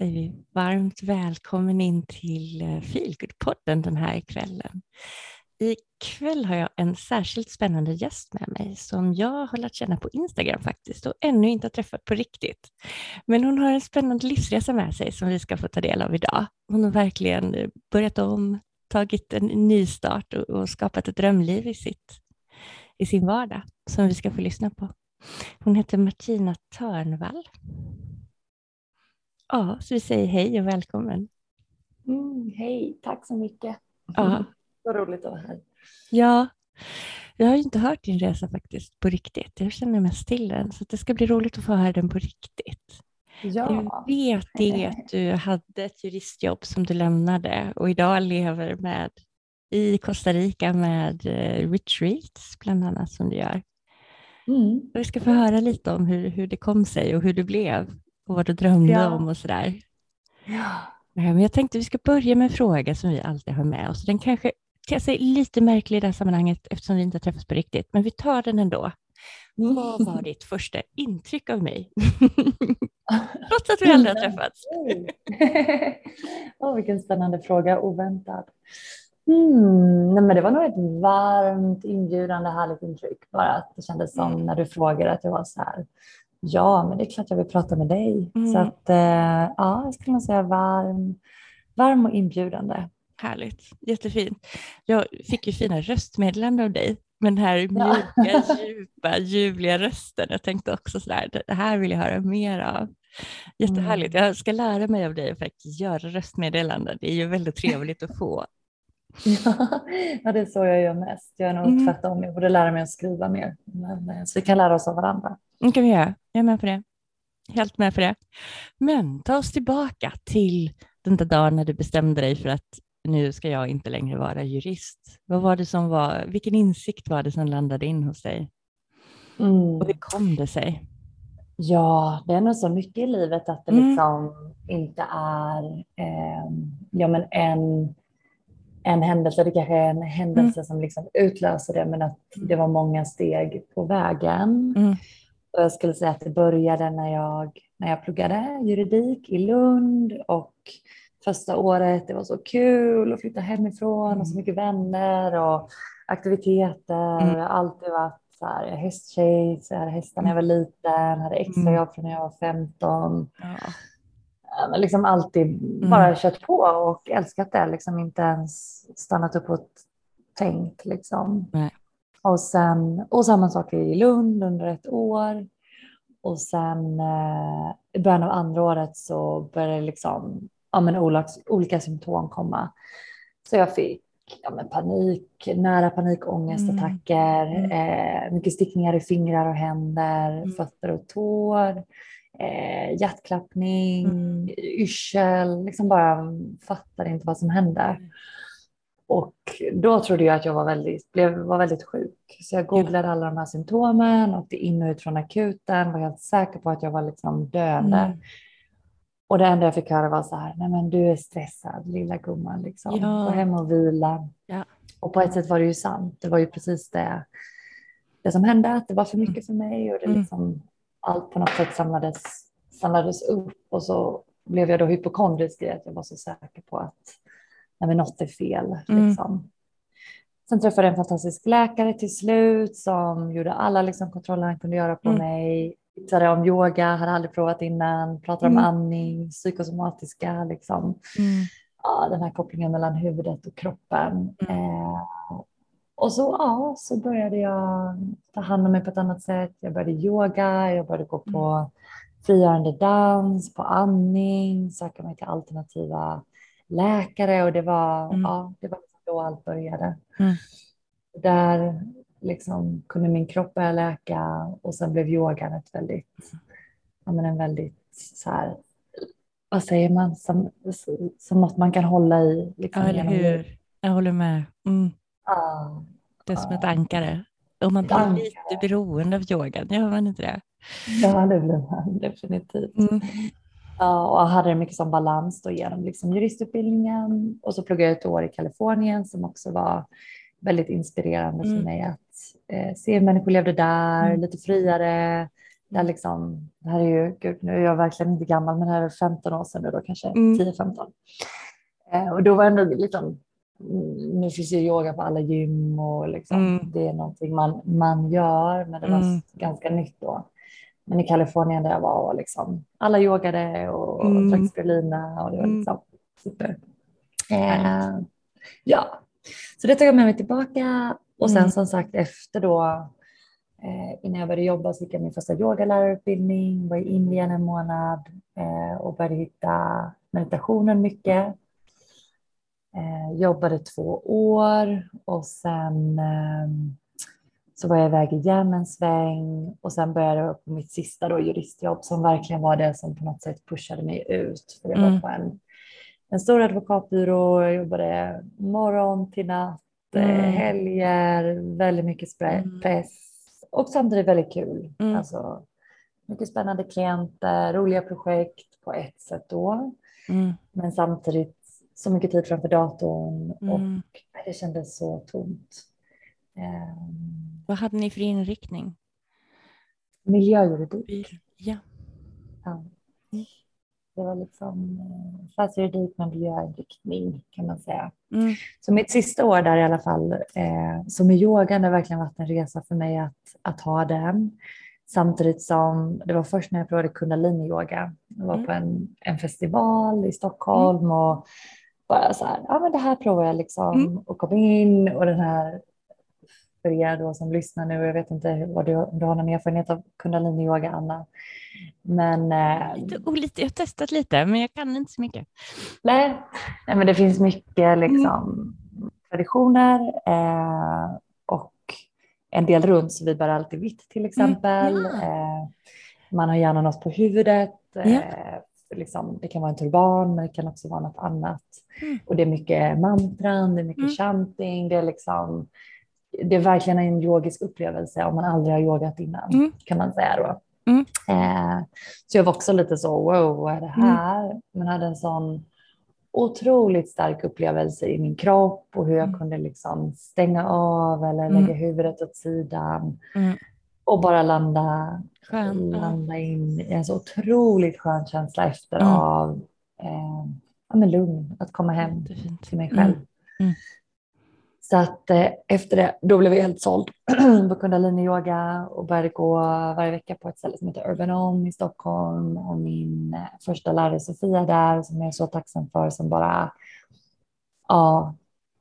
Säger vi varmt välkommen in till eh, Feelgood-podden den här kvällen. Ikväll har jag en särskilt spännande gäst med mig som jag har lärt känna på Instagram faktiskt och ännu inte har träffat på riktigt. Men hon har en spännande livsresa med sig som vi ska få ta del av idag. Hon har verkligen eh, börjat om, tagit en ny start och, och skapat ett drömliv i, sitt, i sin vardag som vi ska få lyssna på. Hon heter Martina Törnvall. Ja, så vi säger hej och välkommen. Mm, hej, tack så mycket. Ja. Vad roligt att vara här. Ja, jag har ju inte hört din resa faktiskt på riktigt. Jag känner mest till den, så det ska bli roligt att få höra den på riktigt. Ja. Jag vet det att du hade ett juristjobb som du lämnade och idag lever med i Costa Rica med eh, retreats bland annat som du gör. Mm. Vi ska få höra lite om hur, hur det kom sig och hur du blev och vad du drömde Ja. om och sådär. Ja. Men jag tänkte vi ska börja med en fråga som vi alltid har med oss. Den kanske ter sig lite märklig i det här sammanhanget eftersom vi inte har träffats på riktigt, men vi tar den ändå. Vad var ditt första intryck av mig? Trots att vi aldrig har träffats. Åh, vilken spännande fråga, oväntad. Mm, nej, men det var nog ett varmt, inbjudande, härligt intryck. Bara att det kändes som Mm. när du frågade att jag var så här. Ja, men det är klart jag vill prata med dig. Mm. Så att eh, ja, jag skulle nog säga varm, varm och inbjudande. Härligt, jättefint. Jag fick ju fina röstmeddelanden av dig, men den här Ja. mjuka, djupa, ljuvliga rösten. Jag tänkte också sådär, det här vill jag höra mer av. Jättehärligt. Mm. Jag ska lära mig av dig att faktiskt göra röstmeddelanden. Det är ju väldigt trevligt att få. Ja, det är så jag gör mest. Jag är nog Mm. tvärtom. Jag borde lära mig att skriva mer. Men, eh, så vi kan lära oss av varandra. Det kan vi göra. Jag är med på det. Helt med på det. Men ta oss tillbaka till den där dagen när du bestämde dig för att nu ska jag inte längre vara jurist. Vad var det som var, vilken insikt var det som landade in hos dig? Och hur kom det sig? Ja, det är nog så mycket i livet att det Mm. liksom inte är eh, ja, men en, en händelse. Det kanske är en händelse som liksom utlöser det, men att det var många steg på vägen. Mm. Och jag skulle säga att det började när jag, när jag pluggade juridik i Lund och första året, det var så kul att flytta hemifrån och så Mm. mycket vänner och aktiviteter. Mm. Jag har alltid varit så här, jag hästtjej, så jag hade hästar när jag var liten, hade extrajobb från när jag var 15. Ja. Ja, men liksom alltid bara kört på och älskat det, liksom inte ens stannat upp och tänkt liksom. Nej. Och sen, och samma sak i Lund under ett år. Och sen eh, i början av andra året så började liksom, ja, men olika, olika symptom komma. Så jag fick ja, men panik, nära panikångestattacker, Mm. eh, mycket stickningar i fingrar och händer, Mm. fötter och tår, eh, hjärtklappning, Mm. yrsel, liksom bara fattade inte vad som hände. Och då trodde jag att jag var väldigt, blev, var väldigt sjuk. Så jag googlade alla de här symptomen, åkte in och ut från akuten, var helt säker på att jag var liksom döende. Mm. Och det enda jag fick höra var så här, nej men du är stressad lilla gumman, liksom. Ja. gå hem och vila. Ja. Och på ett sätt var det ju sant, det var ju precis det, det som hände, att det var för mycket för mig och det Mm. liksom, allt på något sätt samlades, samlades upp och så blev jag då hypokondrisk i att jag var så säker på att nej, men något är fel. Mm. Liksom. Sen träffade jag en fantastisk läkare till slut som gjorde alla liksom, kontroller han kunde göra på Mm. mig. Tipsade om yoga, hade aldrig provat innan, pratade Mm. om andning, psykosomatiska, liksom. Mm. ja, den här kopplingen mellan huvudet och kroppen. Mm. Eh, och så, ja, så började jag ta hand om mig på ett annat sätt. Jag började yoga, jag började gå på frigörande dans, på andning, söka mig till alternativa läkare och det var, Mm. ja, det var då allt började. Mm. Där liksom kunde min kropp börja läka och sen blev yogan ett väldigt, ja, men en väldigt så här, vad säger man, som, som något man kan hålla i. Liksom, Ja, eller hur? Jag håller med. Mm. Ja, Det är som ett Ja. ankare. Och man Ett blir lite beroende av yogan, gör man inte det? ja, det blev man definitivt. Mm. Ja, och jag hade mycket som balans då genom liksom juristutbildningen och så pluggade jag ett år i Kalifornien som också var väldigt inspirerande Mm. för mig att eh, se hur människor levde där, Mm. lite friare, Det, är liksom, det här är ju, gud, nu är jag verkligen inte gammal, men det här är 15 år sedan nu då kanske, Mm. 10-15. Eh, och då var ändå liksom, mm, nu finns ju yoga på alla gym och liksom, Mm. det är någonting man, man gör, men det var Mm. ganska nytt då. Men i Kalifornien där jag var, var liksom, alla yogade och Mm. drack spirulina och det var Mm. liksom super. Eh, ja, så det tog jag med mig tillbaka och sen Mm. som sagt efter då eh, innan jag började jobba så gick jag min första yogalärarutbildning, var i Indien en månad eh, och började hitta meditationen mycket. Eh, jobbade två år och sen eh, så var jag iväg igen en sväng och sen började jag på mitt sista då, juristjobb som verkligen var det som på något sätt pushade mig ut. För jag var Mm. på en, en stor advokatbyrå, jag jobbade morgon till natt, eh, Mm. helger, väldigt mycket Mm. press och samtidigt väldigt kul. Mm. Alltså, mycket spännande klienter, roliga projekt på ett sätt då, Mm. men samtidigt så mycket tid framför datorn och Mm. det kändes så tomt. Ehm, Vad hade ni för inriktning? miljöjuridik. Ja. Ja. Mm. Det var liksom eh, affärsjuridik med miljöinriktning kan man säga. Mm. Så mitt sista år där i alla fall, eh, så med yogan har verkligen varit en resa för mig att, att ha den. Samtidigt som det var först när jag provade kundalini-yoga. Jag var Mm. på en, en festival i Stockholm och bara så här, ja men det här provar jag liksom Mm. och kom in och den här för er då som lyssnar nu, jag vet inte vad du, om du har någon erfarenhet av kundalini-yoga Anna. Men eh, Lite olite. Jag har testat lite, men jag kan inte så mycket. Nej, nej men det finns mycket liksom, traditioner eh, och en del runt, så vi bär alltid vitt till exempel. Mm, ja. Eh, man har gärna något på huvudet. Eh, Ja. liksom, det kan vara en turban, men det kan också vara något annat. Mm. Och det är mycket mantran, det är mycket Mm. chanting, det är liksom det är verkligen en yogisk upplevelse om man aldrig har yogat innan, Mm. kan man säga då. Mm. Eh, så jag var också lite så, wow, vad är det här? Men hade en sån otroligt stark upplevelse i min kropp och hur jag Mm. kunde liksom stänga av eller Mm. lägga huvudet åt sidan Mm. och bara landa, Skön. Landa in i en så otroligt skön känsla efter Mm. av eh, ja, men lugn, att komma hem till mig Mm. själv. Mm. Så att eh, efter det, då blev jag helt såld på kundalini-yoga och började gå varje vecka på ett ställe som heter Urban Home i Stockholm och min eh, första lärare Sofia där som jag är så tacksam för som bara ja,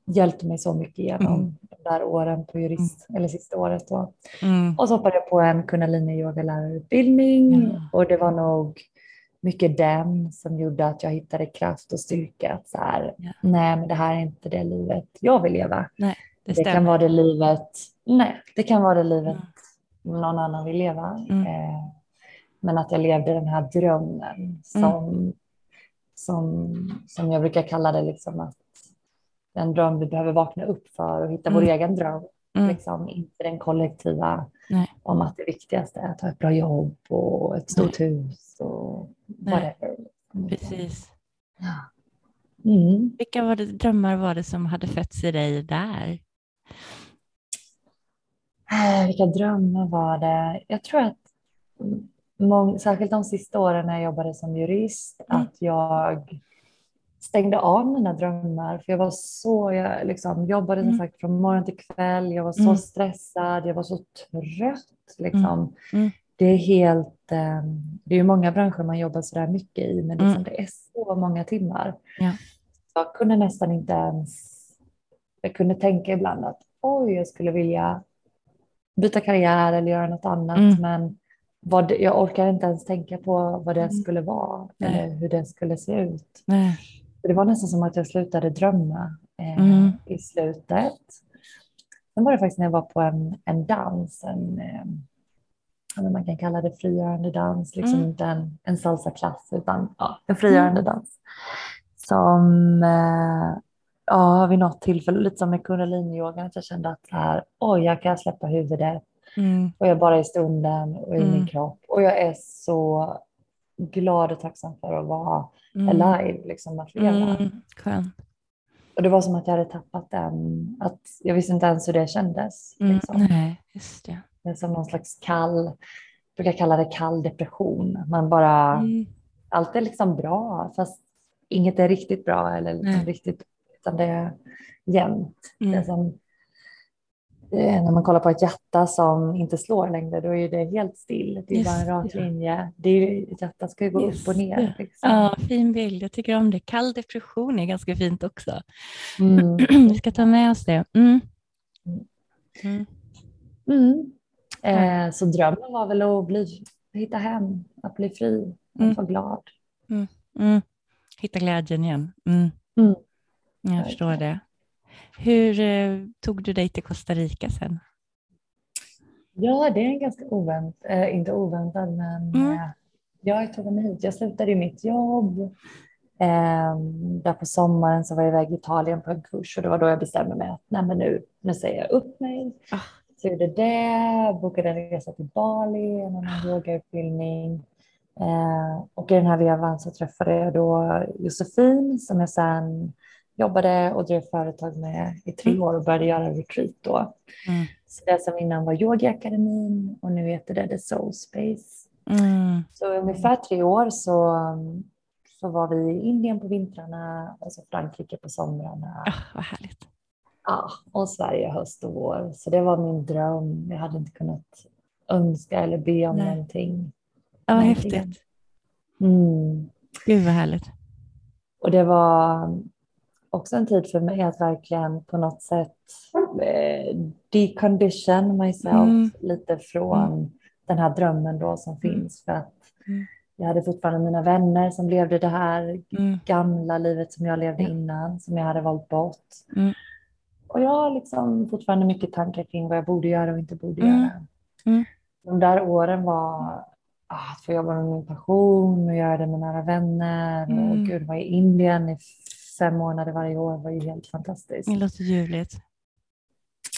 hjälpte mig så mycket genom Mm. de där åren på jurist, eller sista året då. Mm. Och så hoppade jag på en kundalini-yogalärarutbildning Ja. och det var nog mycket den som gjorde att jag hittade kraft och styrka att så här, Ja. nej men det här är inte det livet jag vill leva. Nej, det Det, kan vara det livet, nej, det kan vara det livet Mm. någon annan vill leva. Mm. Eh, men att jag levde den här drömmen som, som, som jag brukar kalla det liksom att den dröm vi behöver vakna upp för och hitta vår Mm. egen dröm. Mm. Liksom, inte den kollektiva Nej. om att det viktigaste är att ha ett bra jobb och ett stort hus och Nej. whatever. Precis. Ja. Mm. Vilka var det, drömmar var det som hade fötts i dig där? Eh, Vilka drömmar var det? Jag tror att mång, särskilt de sista åren när jag jobbade som jurist, Mm. att jag stängde av mina drömmar. För jag var så, jag liksom jobbade som Mm. sagt från morgon till kväll. Jag var så Mm. stressad, jag var så trött. Liksom. Mm. Det är helt, eh, det är ju många branscher man jobbar så där mycket i, men liksom Mm. det är så många timmar. Ja. Jag kunde nästan inte ens, jag kunde tänka ibland att oj, jag skulle vilja byta karriär eller göra något annat, Mm. men vad jag orkar inte ens tänka på vad det Mm. skulle vara Nej. eller hur det skulle se ut. Nej. Det var nästan som att jag slutade drömma eh, Mm. i slutet. Sen var det faktiskt när jag var på en, en dans, en, eh, man kan kalla det frigörande dans, liksom Mm. inte en, en salsa-klass utan ja, en frigörande dans. Som eh, ja, vid något tillfälle, lite som med kundaliniyogan, att jag kände att här, oj, jag kan släppa huvudet Mm. och jag bara är i stunden och i Mm. min kropp. Och jag är så glad och tacksam för att vara Mm. alive, liksom att leva. Mm. Och det var som att jag hade tappat den, att jag visste inte ens hur det kändes. Mm. Liksom. Nej, just det. Det är som någon slags kall brukar kalla det kall depression. Man bara, Mm. allt är liksom bra fast inget är riktigt bra eller liksom riktigt, utan det är jämnt. Det är Mm. som, när man kollar på ett hjärta som inte slår längre, då är det helt still. Det är bara en Just rak linje. Det är, ju- ett hjärta ska ju gå Just upp och ner. Liksom. Ja, fin bild. Jag tycker om det. Kall depression är ganska fint också. Mm. Vi ska ta med oss det. Mm. Mm. Mm. Eh, så drömmen var väl att bli, hitta hem, att bli fri, att Mm. vara glad. Mm. Hitta glädjen igen. Jag förstår det. Hur eh, tog du dig till Costa Rica sen? Ja, det är en ganska ovänt, eh, inte oväntad, men Mm. eh, jag tog mig hit. Jag slutade mitt jobb. Eh, där på sommaren så var jag iväg i Italien på en kurs och det var då jag bestämde mig att nej, men nu, nu säger jag upp mig. Ah. Så gjorde det, bokade en resa till Bali, en annan yogautbildning. Eh, och i den här vevan så träffade jag då Josefin som jag sen jobbade och drev företag med i tre Mm. år och började göra retreat då. Mm. Så det som innan var yogaakademin och nu heter det The Soul Space. Mm. Så i ungefär tre år så, så var vi i Indien på vintrarna och så Frankrike på somrarna. Ah, vad härligt. Ja, och Sverige höst och vår. Så det var min dröm. Jag hade inte kunnat önska eller be om Nej. någonting. Ja, vad häftigt. Mm. Gud vad härligt. Och det var också en tid för mig att verkligen på något sätt eh, decondition myself Mm. lite från den här drömmen då som finns. För att Mm. jag hade fortfarande mina vänner som levde det här Mm. gamla livet som jag levde innan, som jag hade valt bort. Mm. Och jag har liksom fortfarande mycket tankar kring vad jag borde göra och inte borde Mm. göra. Mm. De där åren var ah, att få jobba med min passion och göra det med nära vänner. Mm. Och gud, var i Indien i fem månader varje år var ju helt fantastiskt. Det låter ljuvligt.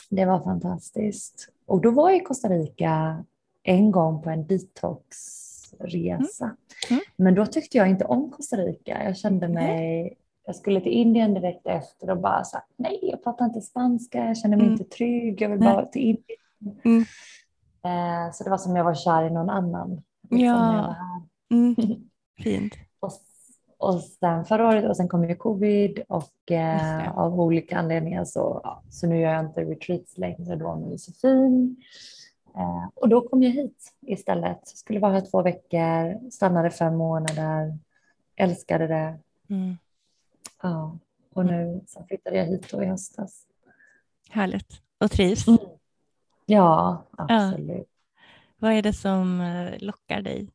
Det var fantastiskt. Och då var jag i Costa Rica en gång på en detoxresa. Mm. Men då tyckte jag inte om Costa Rica. Jag kände mig, jag skulle till Indien direkt efter och bara så här, nej, jag pratar inte spanska, jag känner mig Mm. inte trygg, jag vill bara till Indien. Mm. Eh, så det var som jag var kär i någon annan. liksom, Ja. Mm. Fint. Och, och sen förra året och sen kom ju covid och eh, av olika anledningar så, ja, så nu gör jag inte retreats längre då med Josefin. Eh, och då kom jag hit istället. Skulle vara här två veckor, stannade fem månader, älskade det. Mm. Ja, och nu så flyttade jag hit då i höstas. Härligt. Och trivs. Mm. Ja, absolut. Vad är det som eh, lockar dig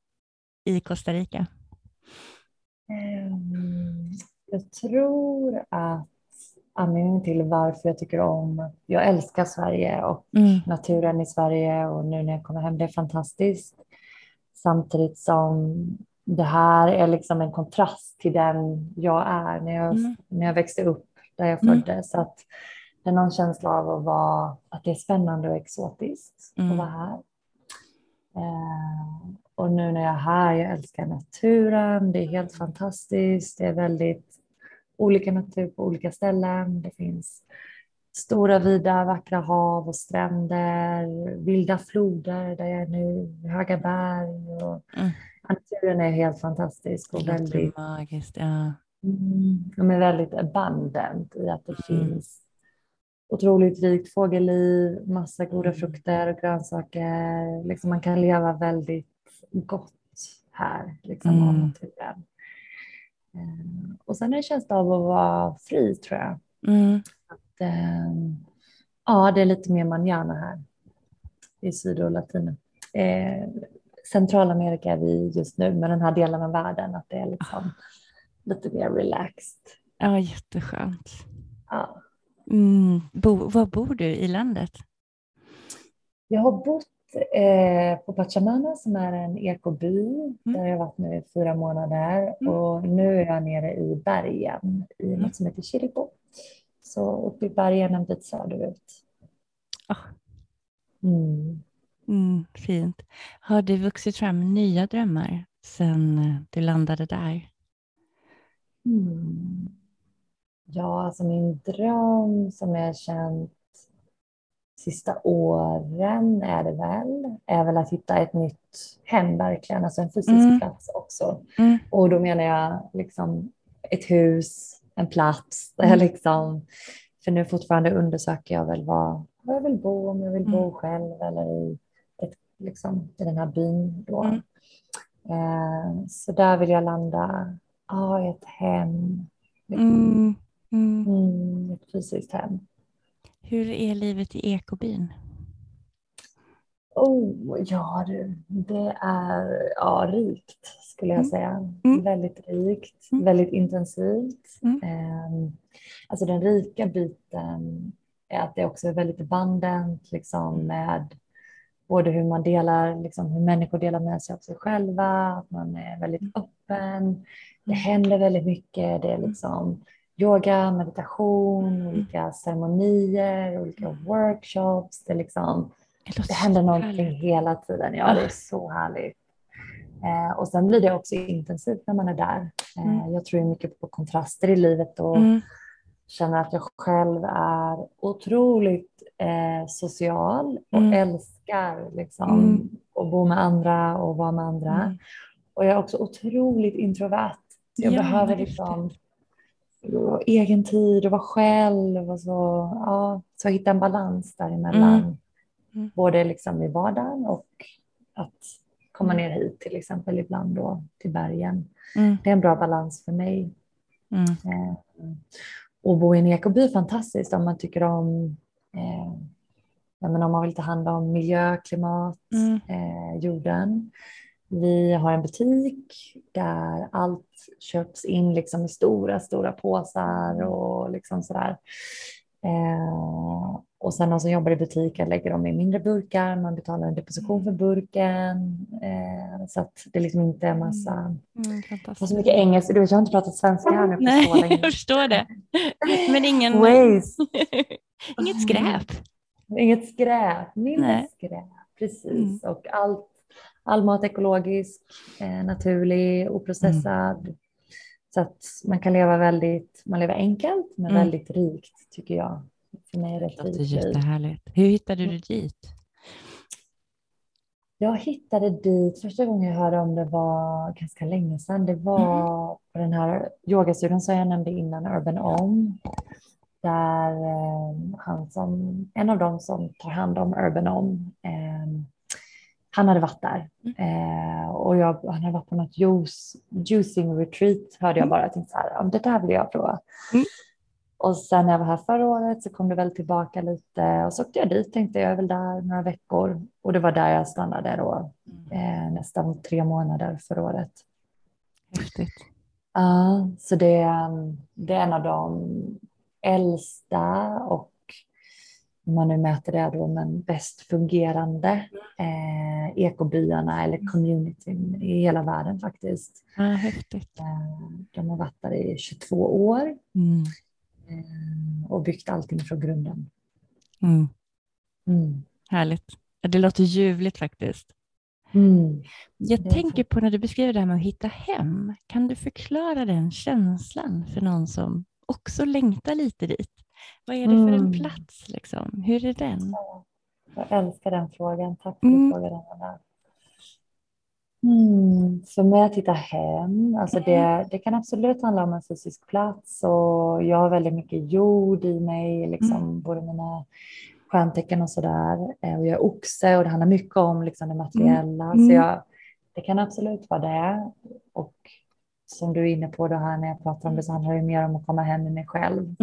i Costa Rica? Ehm, Jag tror att anledningen till varför jag tycker om, jag älskar Sverige och Mm. naturen i Sverige och nu när jag kommer hem, det är fantastiskt. Samtidigt som det här är liksom en kontrast till den jag är när jag, Mm. när jag växte upp, där jag Mm. föddes. Så att det är någon känsla av att, vara, att det är spännande och exotiskt Mm. att vara här. Eh, och nu när jag är här, jag älskar naturen, det är helt fantastiskt. Det är väldigt olika natur på olika ställen. Det finns stora, vida, vackra hav och stränder, vilda floder där jag är nu, höga berg. Och Mm. Naturen är helt fantastisk och väldigt, magiskt. Ja. mm, de är väldigt abundant i att det Mm. finns otroligt rikt fågelliv, massa goda Mm. frukter och grönsaker. Liksom man kan leva väldigt gott här, liksom av Mm. naturen. Eh, Och sen en känsla av att vara fri tror jag. Mm. Att, eh, ja, det är lite mer manjana här i Syd och Latino. Eh, Centralamerika är vi just nu, med den här delen av världen, att det är liksom lite mer relaxed. ja, jätteskönt. Ja. Mm. Bo, var bor du i landet? Jag har bott eh, på Pachamama som är en ekoby där jag varit nu i fyra månader Mm. och nu är jag nere i bergen i Mm. något som heter Chiripo. Så uppe i bergen en bit söderut. Ah. Mm. Mm, fint. Har det vuxit fram nya drömmar sedan eh, du landade där? Mm. Ja, alltså min dröm som jag har känt sista åren är det väl, är väl att hitta ett nytt hem verkligen, alltså en fysisk mm. plats också. Mm. Och då menar jag liksom ett hus, en plats där jag mm. liksom, för nu fortfarande undersöker jag väl var, var jag vill bo, om jag vill bo mm. själv eller i, ett, liksom, i den här byn då. Mm. Eh, så där vill jag landa, ah, ett hem. Liksom. Mm, ett fysiskt hem. Hur är livet i ekobyn? Oh, ja du, det är ja, rikt skulle jag mm. säga. Mm. Väldigt rikt, mm. väldigt intensivt. Mm. Eh, alltså den rika biten är att det också är väldigt abundant liksom med både hur man delar, liksom hur människor delar med sig av sig själva, att man är väldigt mm. öppen. Det mm. händer väldigt mycket. Det är liksom yoga, meditation, olika ceremonier, olika workshops. Det, liksom, det, det händer någonting härligt. hela tiden. Ja, det är så härligt. Eh, och sen blir det också intensivt när man är där. Eh, mm. Jag tror mycket på kontraster i livet och mm. känner att jag själv är otroligt eh, social och mm. älskar liksom, mm. att bo med andra och vara med andra. Mm. Och jag är också otroligt introvert. Jag ja, behöver liksom egen tid och vara själv och så, ja, så hitta en balans däremellan. Mm. Mm. Både liksom i vardagen och att komma mm. ner hit till exempel ibland då till bergen. Mm. Det är en bra balans för mig. Mm. Eh, och bo i en ekoby är fantastiskt om man tycker om eh, men om man vill ta hand om miljö, klimat, mm. eh, jorden. Vi har en butik där allt köps in liksom i stora, stora påsar och liksom sådär. Eh, och sen de som jobbar i butiken lägger dem i mindre burkar. Man betalar en deposition för burken. Eh, så att det liksom inte är massa... Mm, mm så mycket engelska. Du vet, jag har inte pratat svenska här nu på Nej, så länge. jag förstår det. Men ingen... Waste. Inget skräp. Inget skräp. Mindre skräp. Precis. Mm. Och allt, all mat ekologisk, eh, naturlig, oprocessad. Mm. Så att man kan leva väldigt, man lever enkelt men mm. väldigt rikt tycker jag. För mig är det låter jättehärligt. Hur hittade du mm. dit? Jag hittade dit, första gången jag hörde om det var ganska länge sedan. Det var mm. på den här yogastudion som jag nämnde innan, Urban Om. Där eh, han som, en av dem som tar hand om Urban Om, eh, han hade varit där. Mm. Eh, och jag, han hade varit på något juice, juicing retreat hörde jag mm. bara. Jag tänkte så här, det där vill jag prova. Mm. Och sen när jag var här förra året så kom det väl tillbaka lite och så åkte jag dit tänkte jag är väl där några veckor och det var där jag stannade då mm. eh, nästan tre månader förra året. Häftigt. Ja, uh, så det, det är en av de äldsta och om man nu mäter det då, men bäst fungerande eh, ekobyarna eller mm. communityn i hela världen faktiskt. Ja, häftigt. Eh, de har varit där i 22 år. Mm. Eh, och byggt allting från grunden. Mm. Mm. Härligt. Det låter ljuvligt faktiskt. Mm. Jag tänker på när du beskriver det här med att hitta hem. Kan du förklara den känslan för någon som också längtar lite dit? Vad är det för en mm. plats? Liksom? Hur är den? Jag älskar den frågan. Tack för mm. frågan. Mm, för mig att hitta hem, alltså det, mm. det kan absolut handla om en fysisk plats och jag har väldigt mycket jord i mig, liksom, mm. både mina stjärntecken och sådär. Eh, och jag är oxe och det handlar mycket om liksom, det materiella. Mm. Så jag, det kan absolut vara det. Och som du är inne på det här när jag pratar om det så handlar det mer om att komma hem med mig själv.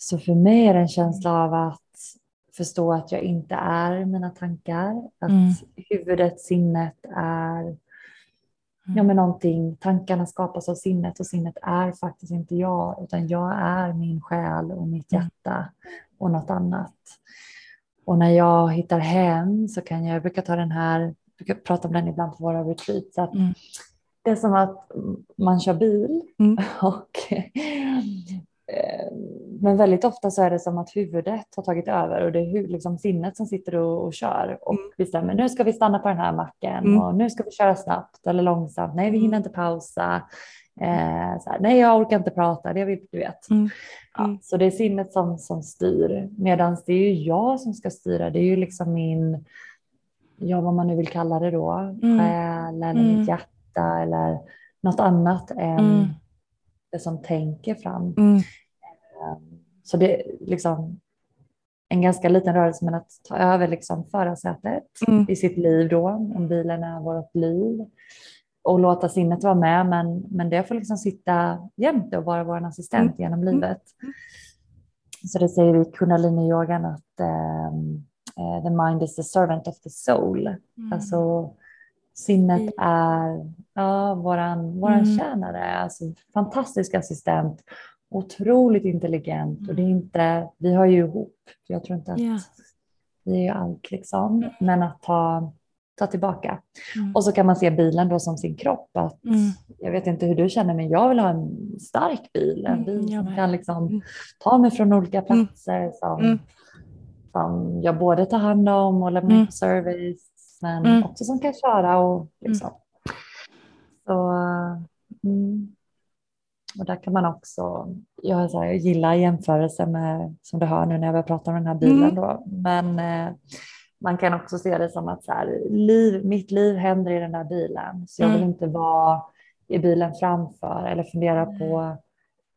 Så för mig är det en känsla av att förstå att jag inte är mina tankar, att mm. huvudet, sinnet är ja, men någonting, tankarna skapas av sinnet och sinnet är faktiskt inte jag, utan jag är min själ och mitt mm. hjärta och något annat. Och när jag hittar hem så kan jag, jag brukar ta den här, brukar prata om den ibland på våra retreats, att mm. det är som att man kör bil mm. och men väldigt ofta så är det som att huvudet har tagit över och det är liksom sinnet som sitter och, och kör och mm. bestämmer nu ska vi stanna på den här macken mm. och nu ska vi köra snabbt eller långsamt. Nej, vi hinner inte pausa. Eh, så här, nej, jag orkar inte prata, det vill du vet. Mm. Ja, Mm. så det är sinnet som, som styr, medan det är ju jag som ska styra. Det är ju liksom min, ja vad man nu vill kalla det då, Mm. själ eller Mm. mitt hjärta eller något annat än Mm. Det som tänker fram. Mm. Så det är liksom en ganska liten rörelse, men att ta över liksom förarsätet Mm. i sitt liv då, om bilen är vårt liv. Och låta sinnet vara med, men, men det får liksom sitta jämte och vara vår assistent genom livet. Så det säger vi i kundalini-yogan att ehm, eh, the mind is the servant of the soul. Mm. Alltså sinnet är ja, våran, våran Mm. tjänare, alltså fantastisk assistent, otroligt intelligent och det är Mm. inte, vi hör ju ihop, jag tror inte att Ja. vi är allt liksom, men att ta, ta tillbaka. Mm. Och så kan man se bilen då som sin kropp, att Mm. jag vet inte hur du känner, men jag vill ha en stark bil, en Mm, bil som kan liksom Mm. ta mig från olika platser, som, Mm. som jag både tar hand om och lämnar Mm. service, men Mm. också som kan köra och liksom. Så, mm. Och där kan man också, jag, så här, jag gillar jämförelser med, som du hör nu när jag börjar prata om den här bilen Mm. då, men eh, man kan också se det som att så här, liv, mitt liv händer i den där bilen, så jag vill Mm. inte vara i bilen framför eller fundera på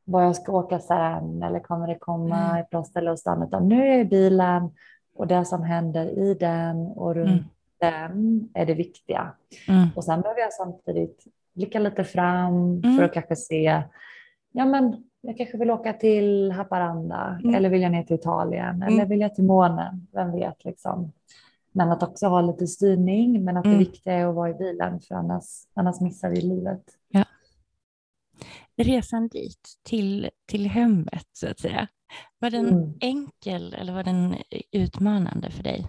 var jag ska åka sen eller kommer det komma Mm. ett bra ställe att stanna, utan nu är jag i bilen och det som händer i den och runt Mm. Den är det viktiga. Mm. Och sen behöver jag samtidigt blicka lite fram Mm. för att kanske se, ja men jag kanske vill åka till Haparanda Mm. eller vill jag ner till Italien eller Mm. vill jag till månen, vem vet liksom. Men att också ha lite styrning, men att Mm. det viktiga är att vara i bilen för annars, annars missar vi livet. Resan dit, till, till hemmet så att säga. Var den Mm. enkel eller var den utmanande för dig?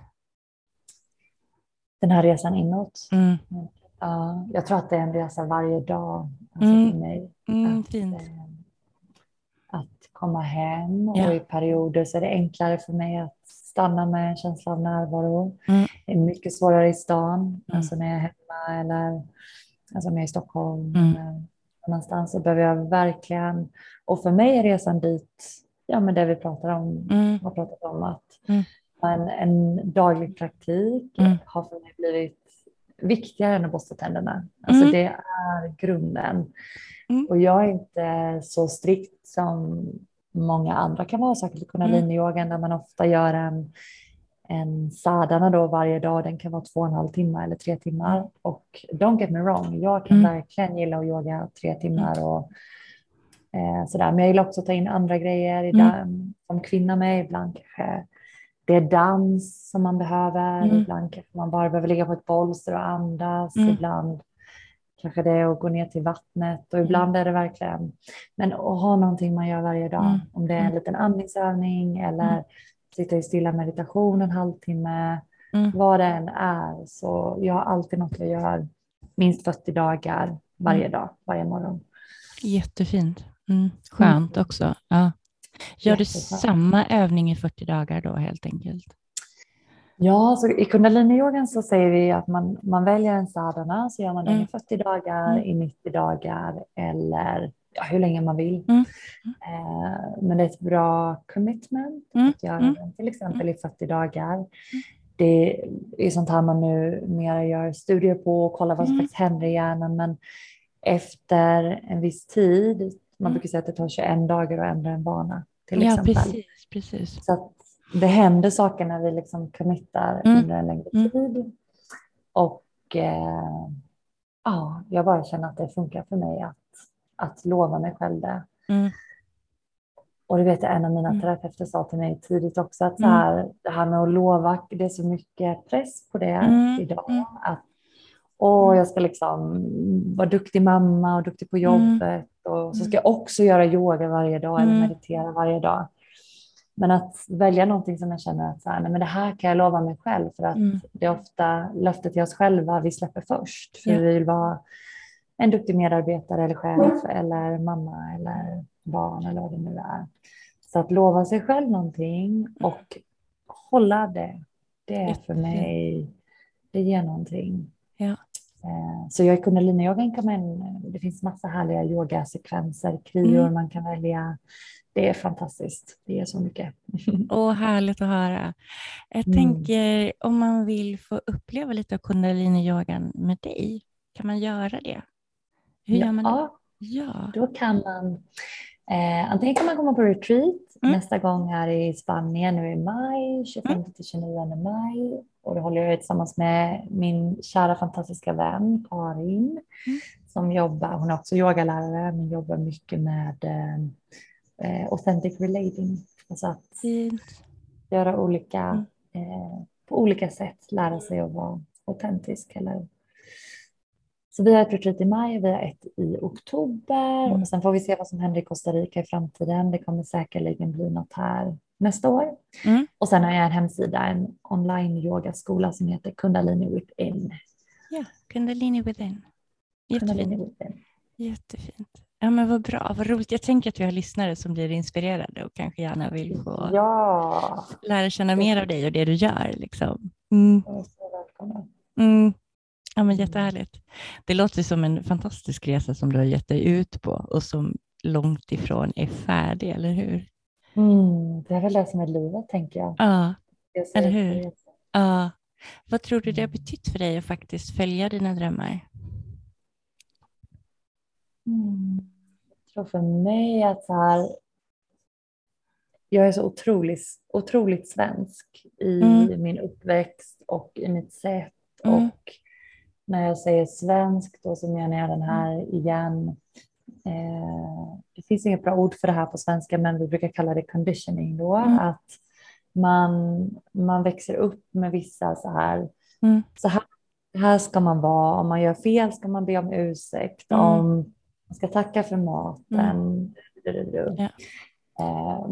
Den här resan inåt. Mm. Ja, jag tror att det är en resa varje dag alltså Mm. för mig. Mm, Att, eh, Att komma hem Ja. och i perioder så är det enklare för mig att stanna med en känsla av närvaro. Mm. Det är mycket svårare i stan, alltså när jag är hemma eller alltså om jag är i Stockholm Mm. eller någon annanstans så behöver jag verkligen, och för mig är resan dit, ja men det vi pratar om, Mm. har pratat om att Mm. En, en daglig praktik Mm. har för mig blivit viktigare än att borsta tänderna. Alltså Mm. det är grunden. Mm. Och jag är inte så strikt som många andra kan vara, säkert i kundaliniyogan där man ofta gör en, en sadhana då varje dag. Den kan vara två och en halv timme eller tre timmar. Och don't get me wrong, jag kan Mm. verkligen gilla att yoga tre timmar och eh, sådär. Men jag gillar också att ta in andra grejer. Mm. Ibland, Som kvinna med, ibland kanske det är dans som man behöver. Mm. Ibland kanske man bara behöver ligga på ett bolster och andas. Mm. Ibland kanske det är att gå ner till vattnet och ibland är det verkligen, men att ha någonting man gör varje dag. Mm. Om det är en Mm. liten andningsövning eller Mm. sitta i stilla meditation en halvtimme. Mm. Vad det än är så jag har alltid något jag gör minst 40 dagar varje Mm. dag, varje morgon. Jättefint. Mm. Skönt Mm. också. Ja. Gör du samma övning i 40 dagar då helt enkelt? Ja, så i kundaliniyogan så säger vi att man, man väljer en sadhana så gör man den Mm. i 40 dagar, Mm. i 90 dagar eller ja, hur länge man vill. Mm. Eh, men det är ett bra commitment Mm. att göra Mm. den till exempel i 40 dagar. Det är sånt här man nu mera gör studier på och kollar vad som Mm. faktiskt händer i hjärnan. Men efter en viss tid, man Mm. brukar säga att det tar 21 dagar att ändra en vana till Ja, exempel. precis. precis. Så att det händer saker när vi liksom committar Mm. under en längre Mm. tid. Och eh, ja, jag bara känner att det funkar för mig att, att lova mig själv det. Mm. Och det vet jag en av mina Mm. terapeuter sa till mig tidigt också att så Mm. här, det här med att lova, det är så mycket press på det Mm. idag. Mm. Att åh, jag ska liksom vara duktig mamma och duktig på jobbet och så ska jag också göra yoga varje dag eller Mm. meditera varje dag. Men att välja någonting som jag känner att så här, nej, men det här kan jag lova mig själv för att Mm. det är ofta löftet till oss själva vi släpper först. För Ja. vi vill vara en duktig medarbetare eller chef eller mamma eller barn eller vad det nu är. Så att lova sig själv någonting och hålla det, det är för mig, det ger någonting. Eh, så jag är kundaliniyogan kan man, det finns massa härliga yogasekvenser, krior mm. man kan välja. Det är fantastiskt, det är så mycket. Åh, härligt att höra. Jag mm. tänker om man vill få uppleva lite av kundaliniyogan med dig, kan man göra det? Hur ja, gör man det? Ja, då kan man eh, antingen kan man komma på retreat mm. nästa gång här i Spanien nu i maj, 25 mm. till 29 maj och då håller jag tillsammans med min kära fantastiska vän Karin mm. som jobbar, hon är också yogalärare men jobbar mycket med eh, eh authentic relating. Alltså att göra olika, mm. eh, på olika sätt lära sig att vara autentisk eller så vi har ett retreat i maj, vi har ett i oktober mm. och sen får vi se vad som händer i Costa Rica i framtiden. Det kommer säkerligen bli något här nästa år. Mm. Och sen har jag en hemsida, en online yogaskola som heter Kundalini Within. Ja, Kundalini Within. Jättefint. Kundalini Within. Jättefint. Ja, men vad bra, vad roligt. Jag tänker att vi har lyssnare som blir inspirerade och kanske gärna vill få ja. lära känna mer av dig och det du gör. Liksom. Mm. Mm. Ja, men jättehärligt. Det låter som en fantastisk resa som du har gett dig ut på och som långt ifrån är färdig, eller hur? Mm, det är väl det som är livet, tänker jag. Ja, jag eller hur? Ja. Vad tror du det har betytt för dig att faktiskt följa dina drömmar? Mm. Jag tror för mig att så här, jag är så otroligt, otroligt svensk i mm. min uppväxt och i mitt sätt mm. och när jag säger svensk då så menar jag den här igen. Eh, det finns inget bra ord för det här på svenska men vi brukar kalla det conditioning då. Mm. Att man, man växer upp med vissa så här, mm. så här, här ska man vara. Om man gör fel ska man be om ursäkt. Mm. Om man ska tacka för maten. Mm. Ja. Eh,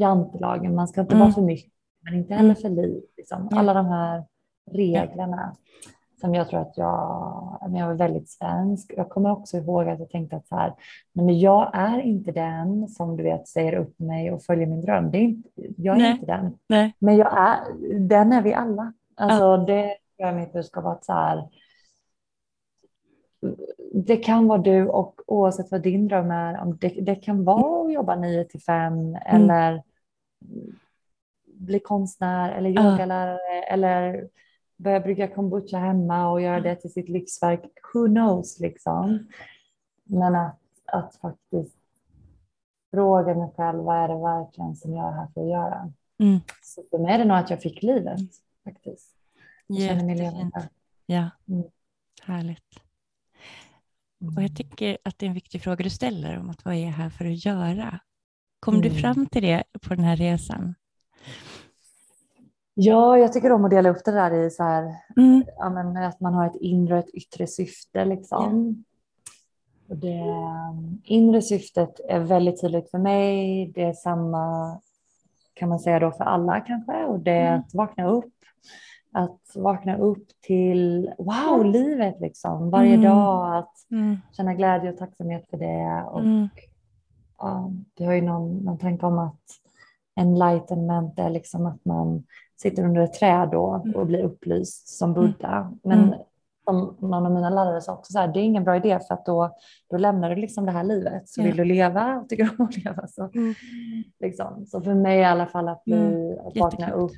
jantelagen, man ska inte vara mm. för mycket men inte heller mm. för lite. Liksom. Alla de här reglerna som jag tror att jag, jag var väldigt svensk. Jag kommer också ihåg att jag tänkte att så här, men jag är inte den som du vet säger upp mig och följer min dröm. Det är inte, jag är Nej. inte den. Nej. Men jag är, den är vi alla. Alltså ja. det är mitt budskap att så här, det kan vara du och oavsett vad din dröm är, om det, det kan vara att jobba 9 till 5 mm. eller bli konstnär eller yogalärare ja. eller börja brygga kombucha hemma och göra det till sitt livsverk. Who knows liksom. Men att, att faktiskt fråga mig själv, vad är det verkligen som jag är här för att göra? Mm. Så för mig är det nog att jag fick livet faktiskt. Jag känner mig levande. Ja, mm. härligt. Och jag tycker att det är en viktig fråga du ställer om att vad är jag här för att göra? Kom mm. du fram till det på den här resan? Ja, jag tycker om att dela upp det där i så här, mm. ja, men att man har ett inre och ett yttre syfte. Liksom. Mm. Och det inre syftet är väldigt tydligt för mig. Det är samma kan man säga då för alla kanske och det är mm. att vakna upp. Att vakna upp till wow, livet liksom varje mm. dag. Att mm. känna glädje och tacksamhet för det. Och, mm. ja, det har ju någon, någon tanke om att enlightenment är liksom att man sitter under ett träd då mm. och blir upplyst som mm. Buddha. Men mm. som någon av mina lärare sa också så här, det är ingen bra idé för att då, då lämnar du liksom det här livet. Så ja. vill du leva och tycker om att leva så. Mm. Liksom. Så för mig i alla fall att bli, mm. att vakna upp.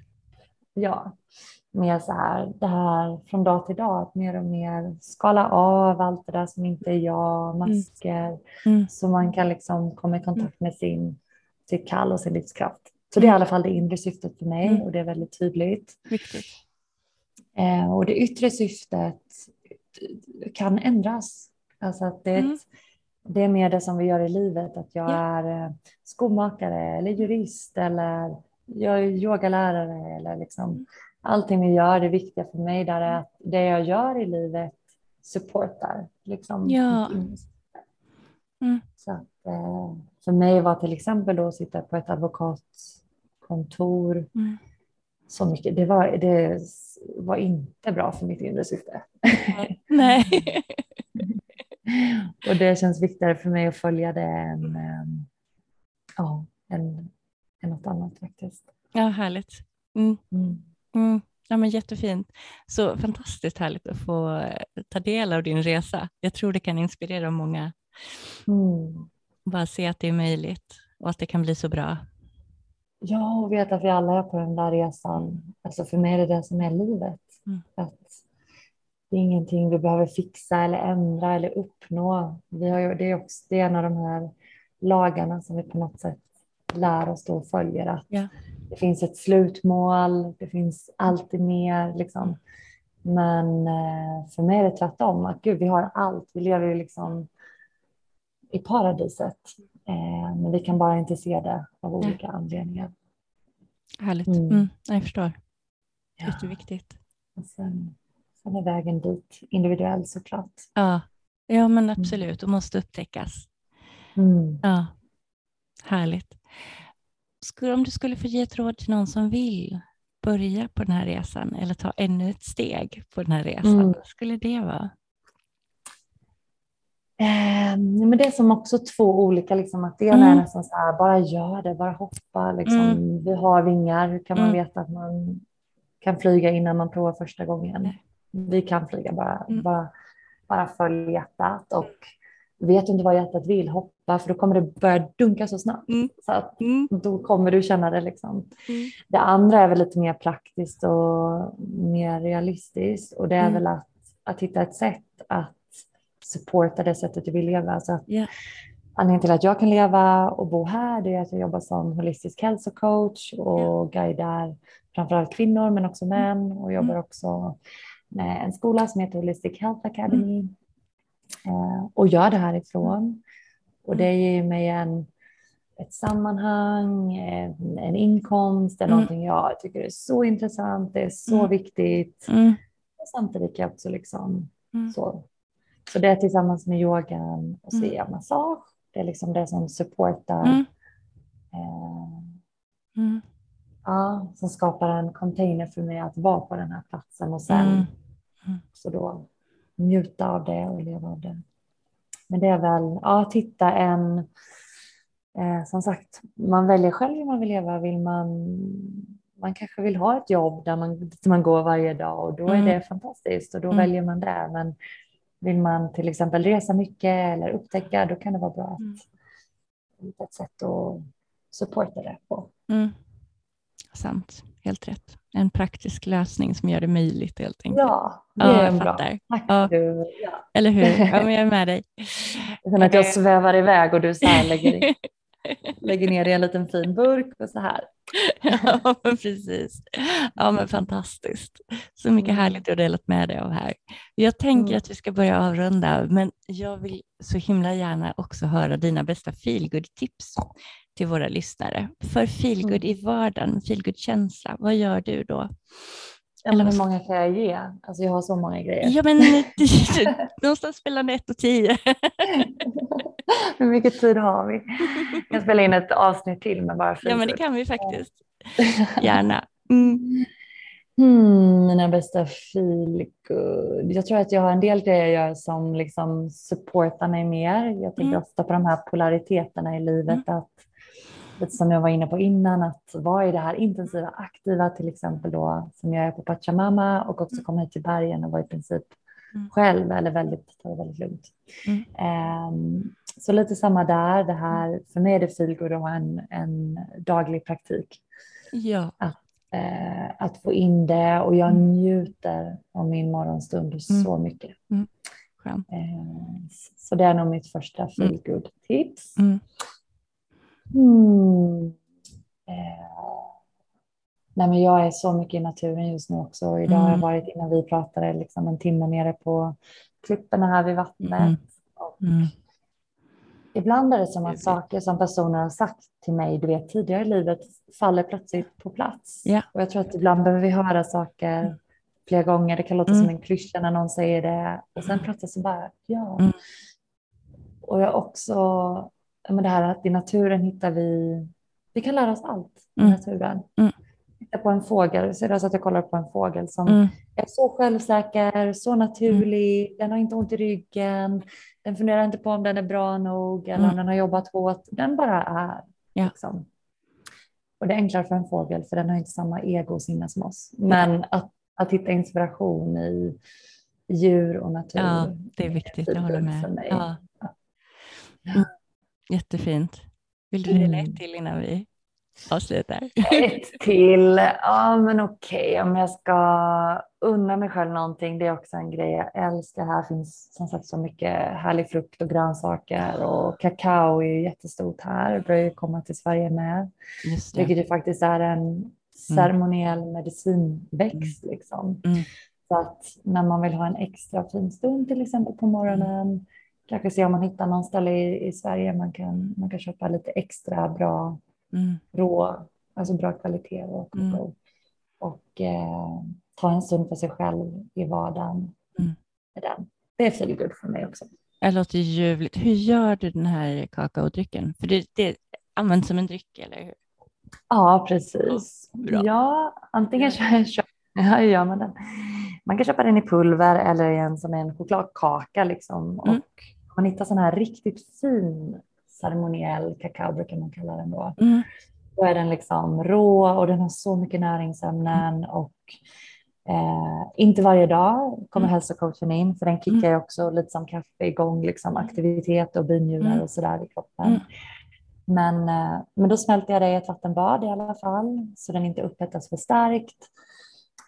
Ja, mer så här, det här från dag till dag, att mer och mer skala av allt det där som inte är jag, mm. masker, mm. så man kan liksom komma i kontakt med sin, sitt kall och sin livskraft. Så det är i alla fall det inre syftet för mig mm. och det är väldigt tydligt. Viktigt. Eh, och det yttre syftet kan ändras. Alltså att det, mm. det är mer det som vi gör i livet, att jag ja. är eh, skomakare eller jurist eller jag är yogalärare eller liksom mm. allting vi gör, det viktiga för mig där är att det jag gör i livet supportar liksom. Ja. Mm. Så att, eh, för mig var till exempel då att sitta på ett advokat kontor. Mm. Så mycket. Det, var, det var inte bra för mitt inre syfte. Nej. och det känns viktigare för mig att följa det än, ehm, ja, än, än något annat faktiskt. Ja, härligt. Mm. Mm. mm. Ja, men jättefint. Så fantastiskt härligt att få ta del av din resa. Jag tror det kan inspirera många. Mm. Bara se att det är möjligt och att det kan bli så bra. Ja, och veta att vi alla är på den där resan. Alltså för mig är det det som är livet. Mm. Att det är ingenting vi behöver fixa eller ändra eller uppnå. Vi har ju, det, är också, det är en av de här lagarna som vi på något sätt lär oss då och följer. Att Ja. Det finns ett slutmål, det finns alltid mer. Liksom. Men eh, för mig är det tvärtom. Att gud, vi har allt. Vi lever ju liksom i paradiset. Eh, men vi kan bara inte se det av olika anledningar. Härligt. Mm. Mm. Jag förstår. Ja. Jätteviktigt. Och sen, sen är vägen dit individuell såklart. Ja. ja, men absolut. Och måste upptäckas. Mm. Ja. Härligt. Om du skulle få ge ett råd till någon som vill börja på den här resan eller ta ännu ett steg på den här resan, Mm. vad skulle det vara? Eh, men det är som också två olika, liksom, att det ena är Mm. nästan så här, bara gör det, bara hoppa. Liksom. Mm. Vi har vingar, hur kan man Mm. veta att man kan flyga innan man provar första gången? Vi kan flyga, bara, Mm. bara, bara följ hjärtat. Och vet du inte vad hjärtat vill, hoppa, för då kommer det börja dunka så snabbt. Mm. Så att Mm. då kommer du känna det. Liksom. Mm. Det andra är väl lite mer praktiskt och mer realistiskt. Och det är Mm. väl att, att hitta ett sätt att supporta det sättet du vill leva. Alltså att Ja. Anledningen till att jag kan leva och bo här det är att jag jobbar som holistisk hälsocoach och guidar framförallt kvinnor men också män och jobbar också med en skola som heter Holistic Health Academy eh, och gör det härifrån. Och det ger mig en, ett sammanhang, en, en inkomst, det är Mm. någonting jag tycker är så intressant, det är så Mm. viktigt. Mm. Och samtidigt kan jag också liksom Mm. så. Så det är tillsammans med yogan och så Mm. jag massage. Det är liksom det som supportar, Mm. eh, Mm. ja, som skapar en container för mig att vara på den här platsen och sen Mm. så då njuta av det och leva av det. Men det är väl ja, hitta en, eh, som sagt, man väljer själv hur man vill leva. Vill man, man kanske vill ha ett jobb där man, där man går varje dag och då är Mm. det fantastiskt och då Mm. väljer man det. Men vill man till exempel resa mycket eller upptäcka, då kan det vara bra att Mm. hitta ett sätt att supporta det på. Mm. Sant, helt rätt. En praktisk lösning som gör det möjligt helt enkelt. Ja, det Ja, är jag en bra. Tack Ja. du. Ja. Eller hur? Ja, men jag är med dig. Sen att jag svävar iväg och du så lägger, lägger ner det i en liten fin burk och så här. ja, men precis. Ja, men fantastiskt. Så mycket Mm. härligt du har delat med dig av här. Jag tänker Mm. att vi ska börja avrunda, men jag vill så himla gärna också höra dina bästa feelgood-tips till våra lyssnare. För feelgood Mm. i vardagen, feelgood-känsla, vad gör du då? Eller hur många kan jag ge? Alltså jag har så många grejer. Ja, men någonstans mellan ett och tio. hur mycket tid har vi? Jag kan spela in ett avsnitt till med bara Ja, men det kan vi faktiskt. Gärna. Mm. Hmm, mina bästa feelgood. Jag tror att jag har en del grejer jag gör som liksom supportar mig mer. Jag tänker Mm. ofta på de här polariteterna i livet. Att, lite som jag var inne på innan, att vara i det här intensiva, aktiva till exempel då som jag är på Pachamama och också komma hit till bergen och vara i princip Mm. själv eller väldigt, ta det väldigt lugnt. Mm. Ehm, så lite samma där, det här, för mig är det feelgood att ha en, en daglig praktik Ja. eh, att få in det och jag Mm. njuter av min morgonstund så mycket. Eh, så det är nog mitt första feel good tips. Mm. Mm. Nej men jag är så mycket i naturen just nu också. Idag har jag Mm. varit innan vi pratade liksom en timme nere på klipporna här vid vattnet. Mm. Och Mm. Ibland är det som att saker som personer har sagt till mig du vet, tidigare i livet faller plötsligt på plats. Ja. Och jag tror att ibland behöver vi höra saker flera gånger. Det kan låta Mm. som en klyscha när någon säger det. Och sen plötsligt så bara, ja. Mm. Och jag också, ja, men det här att i naturen hittar vi, vi kan lära oss allt i Mm. naturen. Mm. Titta på en fågel, så är det så att jag kollar på en fågel som Mm. är så självsäker, så naturlig, den har inte ont i ryggen, den funderar inte på om den är bra nog eller Mm. om den har jobbat hårt, den bara är. Ja. Liksom. Och det är enklare för en fågel för den har inte samma ego och sinne som oss. Men att att hitta inspiration i djur och natur. Ja, det är viktigt, jag håller med. Ja. Mm. Jättefint. Vill du dela ett mm. till innan vi avslutar? Ett till, ja men okej okay. om jag ska unna mig själv någonting, det är också en grej jag älskar. Här finns som sagt så mycket härlig frukt och grönsaker och kakao är jättestort här, det börjar komma till Sverige med. Just det. Vilket ju faktiskt är en ceremoniell mm. medicinväxt mm. liksom. Mm. Så att när man vill ha en extra fin stund till exempel på morgonen, mm. Kanske se om man hittar någon ställe i, i Sverige man kan, man kan köpa lite extra bra mm. rå, alltså bra kvalitet och, mm. och eh, ta en stund för sig själv i vardagen mm. med den. Det är feel good för mig också. Det låter ljuvligt. Hur gör du den här kakaodrycken? För det, det används som en dryck, eller hur? Ja, precis. Ja, ja antingen kör, kör, ja, gör man den. Man kan köpa den i pulver eller i en som en chokladkaka liksom. Mm. Och man hittar sån här riktigt fin ceremoniell kakao brukar man kalla den då. Mm. Då är den liksom rå och den har så mycket näringsämnen mm. och eh, inte varje dag kommer mm. hälsocoachen in för den kickar mm. också lite som kaffe igång liksom aktivitet och binjurar mm. och sådär i kroppen. Mm. Men, eh, men då smälter jag det i ett vattenbad i alla fall så den inte upphettas för starkt.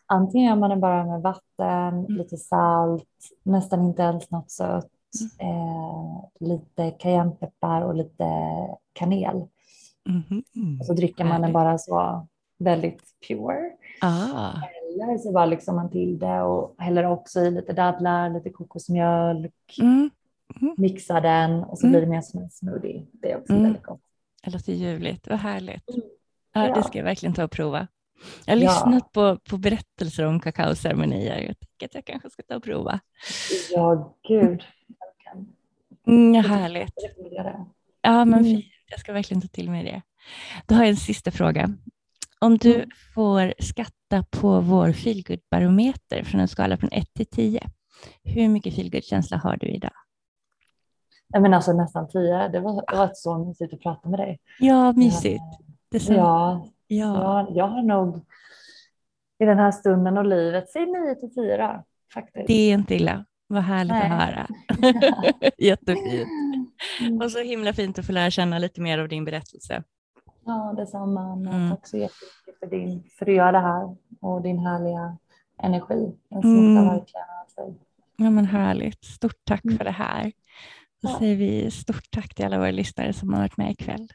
Antingen gör man den bara med vatten, mm. lite salt, nästan inte ens något sött, mm. Eh, lite cayennepeppar och lite kanel. Mm. Och så dricker man den bara så väldigt pure. Ah. Eller så bara liksom man till det och häller också i lite dadlar, lite kokosmjölk. Mm. Mm. Mixar den och så mm. blir det mer som en smoothie. Det är också mm. väldigt gott. Det låter ljuvligt, vad härligt. Mm. Ja, Det ska jag verkligen ta och prova. Jag har ja. lyssnat på, på berättelser om kakaoceremonier. Jag tänker att jag kanske ska ta och prova. Ja, gud. Mm, ja, härligt. Ja, men mm. fint. Jag ska verkligen ta till mig det. Då har jag en sista fråga. Om du mm. får skatta på vår feelgood-barometer från en skala från 1 till 10, hur mycket feelgood-känsla har du idag? Nej, men alltså nästan 10. Det var, det var så mysigt att prata med dig. Ja, mysigt. Detsamma. Ja, ja. Jag, jag har nog i den här stunden och livet, säg 9 till 4 faktiskt. Det är inte illa. Vad härligt Nej. att höra. Jättefint. Mm. Och så himla fint att få lära känna lite mer av din berättelse. Ja, detsamma. Mm. Tack så jättemycket för, din, för att du gör det här och din härliga energi. Den smittar mm. verkligen av Ja, men härligt. Stort tack mm. för det här. Då säger vi stort tack till alla våra lyssnare som har varit med ikväll.